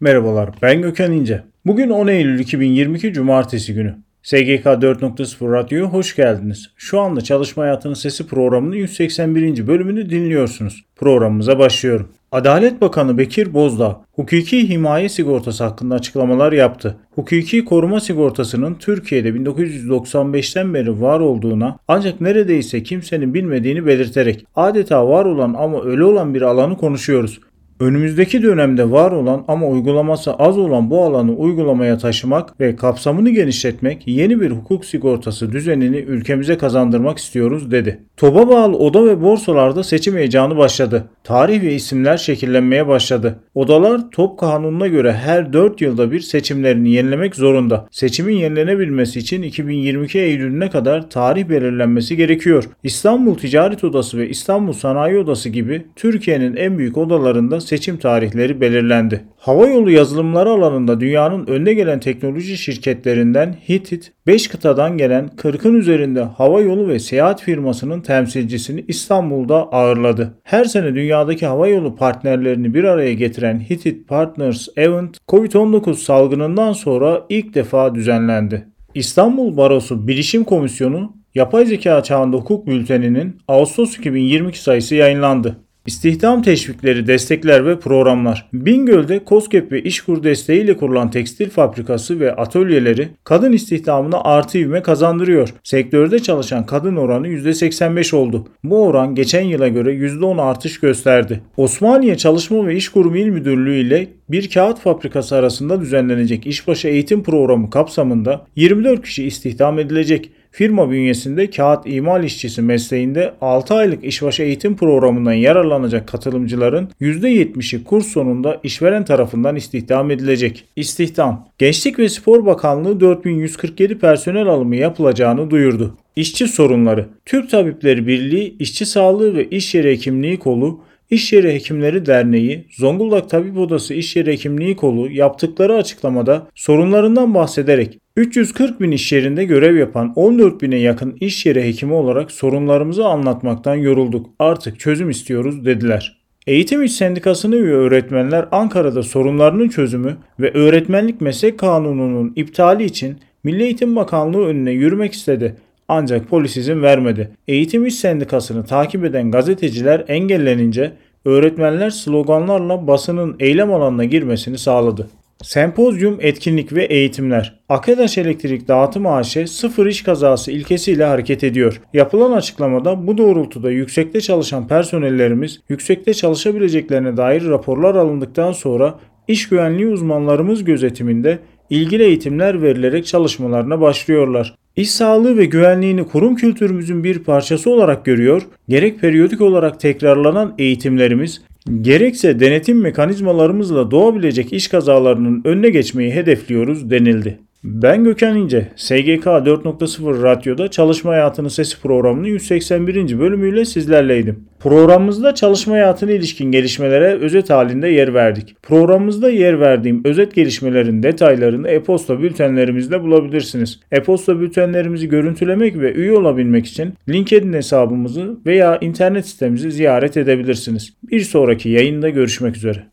Merhabalar ben Gökhan İnce. Bugün 10 Eylül 2022 Cumartesi günü. SGK 4.0 Radyo'ya hoş geldiniz. Şu anda Çalışma Hayatının Sesi programının 181. bölümünü dinliyorsunuz. Programımıza başlıyorum. Adalet Bakanı Bekir Bozdağ, hukuki himaye sigortası hakkında açıklamalar yaptı. Hukuki koruma sigortasının Türkiye'de 1995'ten beri var olduğuna ancak neredeyse kimsenin bilmediğini belirterek adeta var olan ama ölü olan bir alanı konuşuyoruz. Önümüzdeki dönemde var olan ama uygulaması az olan bu alanı uygulamaya taşımak ve kapsamını genişletmek, yeni bir hukuk sigortası düzenini ülkemize kazandırmak istiyoruz dedi. TOB'a bağlı oda ve borsalarda seçim heyecanı başladı. Tarih ve isimler şekillenmeye başladı. Odalar TOP kanununa göre her 4 yılda bir seçimlerini yenilemek zorunda. Seçimin yenilenebilmesi için 2022 Eylül'üne kadar tarih belirlenmesi gerekiyor. İstanbul Ticaret Odası ve İstanbul Sanayi Odası gibi Türkiye'nin en büyük odalarında seçim tarihleri belirlendi. Havayolu yazılımları alanında dünyanın önde gelen teknoloji şirketlerinden Hitit, 5 kıtadan gelen 40'ın üzerinde havayolu ve seyahat firmasının temsilcisini İstanbul'da ağırladı. Her sene dünyadaki havayolu partnerlerini bir araya getiren Hitit Partners Event, COVID-19 salgınından sonra ilk defa düzenlendi. İstanbul Barosu Bilişim Komisyonu Yapay Zeka Çağında Hukuk Bülteni'nin Ağustos 2022 sayısı yayınlandı. İstihdam teşvikleri, destekler ve programlar. Bingöl'de COSGAP ve İşkur desteğiyle kurulan tekstil fabrikası ve atölyeleri kadın istihdamına artı ivme kazandırıyor. Sektörde çalışan kadın oranı %85 oldu. Bu oran geçen yıla göre %10 artış gösterdi. Osmaniye Çalışma ve İş Kurumu İl Müdürlüğü ile bir kağıt fabrikası arasında düzenlenecek işbaşı eğitim programı kapsamında 24 kişi istihdam edilecek. Firma bünyesinde kağıt imal işçisi mesleğinde 6 aylık işbaşı eğitim programından yararlanacak katılımcıların %70'i kurs sonunda işveren tarafından istihdam edilecek. İstihdam Gençlik ve Spor Bakanlığı 4147 personel alımı yapılacağını duyurdu. İşçi sorunları Türk Tabipleri Birliği İşçi Sağlığı ve İş Yeri Hekimliği Kolu İş Yeri Hekimleri Derneği, Zonguldak Tabip Odası İş Yeri Hekimliği Kolu yaptıkları açıklamada sorunlarından bahsederek 340 bin iş yerinde görev yapan 14 bine yakın iş yeri hekimi olarak sorunlarımızı anlatmaktan yorulduk. Artık çözüm istiyoruz dediler. Eğitim İş Sendikası'nı ve öğretmenler Ankara'da sorunlarının çözümü ve öğretmenlik meslek kanununun iptali için Milli Eğitim Bakanlığı önüne yürümek istedi. Ancak polis izin vermedi. Eğitim İş Sendikası'nı takip eden gazeteciler engellenince öğretmenler sloganlarla basının eylem alanına girmesini sağladı. Sempozyum, etkinlik ve eğitimler. Akadaş Elektrik Dağıtım AŞ sıfır iş kazası ilkesiyle hareket ediyor. Yapılan açıklamada bu doğrultuda yüksekte çalışan personellerimiz yüksekte çalışabileceklerine dair raporlar alındıktan sonra iş güvenliği uzmanlarımız gözetiminde ilgili eğitimler verilerek çalışmalarına başlıyorlar. İş sağlığı ve güvenliğini kurum kültürümüzün bir parçası olarak görüyor, gerek periyodik olarak tekrarlanan eğitimlerimiz, gerekse denetim mekanizmalarımızla doğabilecek iş kazalarının önüne geçmeyi hedefliyoruz denildi. Ben Gökhan İnce, SGK 4.0 Radyo'da Çalışma Hayatının Sesi programının 181. bölümüyle sizlerleydim. Programımızda çalışma hayatına ilişkin gelişmelere özet halinde yer verdik. Programımızda yer verdiğim özet gelişmelerin detaylarını e-posta bültenlerimizde bulabilirsiniz. E-posta bültenlerimizi görüntülemek ve üye olabilmek için LinkedIn hesabımızı veya internet sitemizi ziyaret edebilirsiniz. Bir sonraki yayında görüşmek üzere.